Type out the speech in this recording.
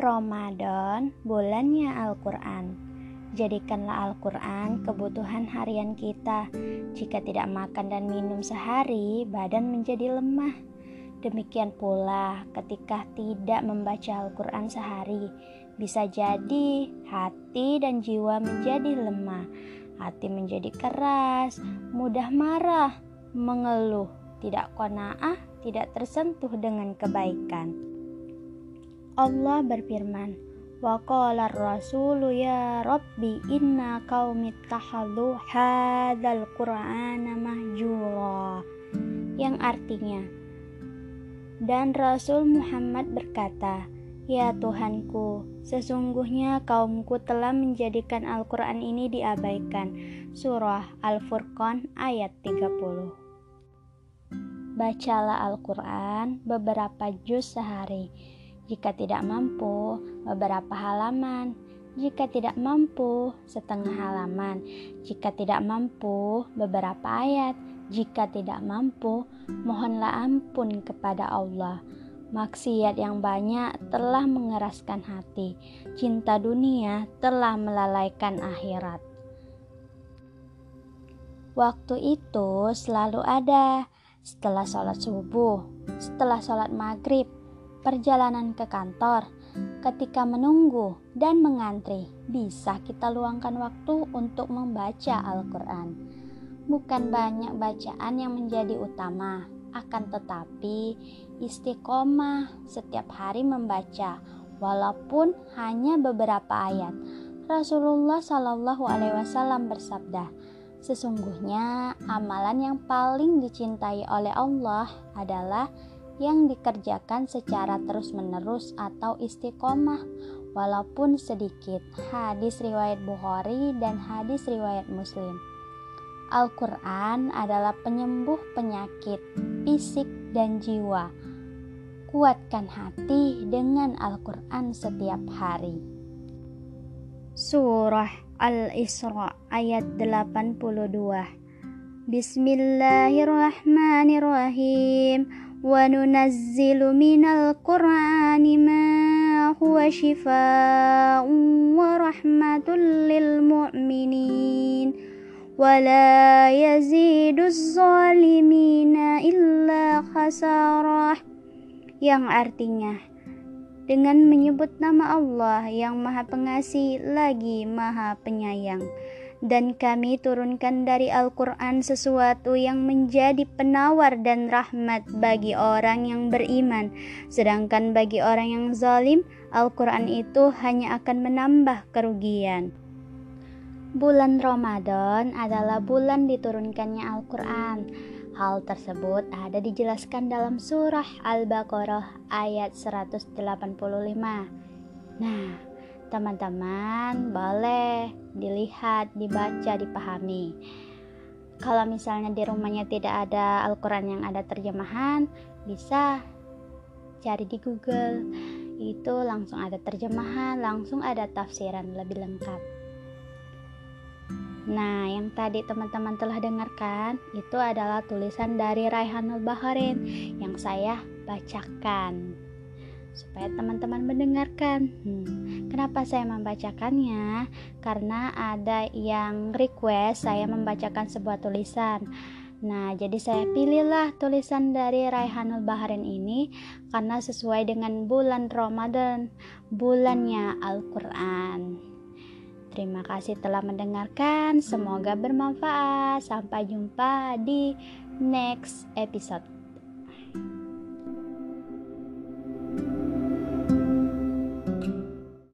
Ramadan, bulannya Al-Quran. Jadikanlah Al-Quran kebutuhan harian kita. Jika tidak makan dan minum sehari, badan menjadi lemah. Demikian pula ketika tidak membaca Al-Quran sehari, bisa jadi hati dan jiwa menjadi lemah. Hati menjadi keras, mudah marah, mengeluh, tidak kona'ah, tidak tersentuh dengan kebaikan. Allah berfirman, Wa qala rasulu ya Rabbi inna qaumi tahallu hadzal qur'ana mahjura yang artinya dan Rasul Muhammad berkata Ya Tuhanku, sesungguhnya kaumku telah menjadikan Al-Quran ini diabaikan. Surah Al-Furqan ayat 30 Bacalah Al-Quran beberapa juz sehari. Jika tidak mampu, beberapa halaman. Jika tidak mampu, setengah halaman. Jika tidak mampu, beberapa ayat. Jika tidak mampu, mohonlah ampun kepada Allah. Maksiat yang banyak telah mengeraskan hati. Cinta dunia telah melalaikan akhirat. Waktu itu selalu ada setelah sholat subuh, setelah sholat maghrib, perjalanan ke kantor, ketika menunggu dan mengantri, bisa kita luangkan waktu untuk membaca Al-Quran. Bukan banyak bacaan yang menjadi utama, akan tetapi istiqomah setiap hari membaca, walaupun hanya beberapa ayat. Rasulullah Shallallahu Alaihi Wasallam bersabda, Sesungguhnya amalan yang paling dicintai oleh Allah adalah yang dikerjakan secara terus-menerus atau istiqomah walaupun sedikit. Hadis riwayat Bukhari dan hadis riwayat Muslim. Al-Quran adalah penyembuh penyakit fisik dan jiwa. Kuatkan hati dengan Al-Quran setiap hari. Surah Al-Isra ayat 82 Bismillahirrahmanirrahim Ma huwa shifa'un wa rahmatul lil mu'minin Wa la yazidu zalimina illa khasarah Yang artinya dengan menyebut nama Allah yang Maha Pengasih lagi Maha Penyayang. Dan kami turunkan dari Al-Quran sesuatu yang menjadi penawar dan rahmat bagi orang yang beriman. Sedangkan bagi orang yang zalim, Al-Quran itu hanya akan menambah kerugian. Bulan Ramadan adalah bulan diturunkannya Al-Quran. Hal tersebut ada dijelaskan dalam surah Al-Baqarah ayat 185. Nah, teman-teman boleh dilihat, dibaca, dipahami. Kalau misalnya di rumahnya tidak ada Al-Quran yang ada terjemahan, bisa cari di Google. Itu langsung ada terjemahan, langsung ada tafsiran lebih lengkap. Nah, yang tadi teman-teman telah dengarkan itu adalah tulisan dari Raihanul Baharin yang saya bacakan supaya teman-teman mendengarkan. Hmm, kenapa saya membacakannya? Karena ada yang request saya membacakan sebuah tulisan. Nah, jadi saya pilihlah tulisan dari Raihanul Baharin ini karena sesuai dengan bulan Ramadan, bulannya Al-Qur'an. Terima kasih telah mendengarkan. Semoga bermanfaat. Sampai jumpa di next episode.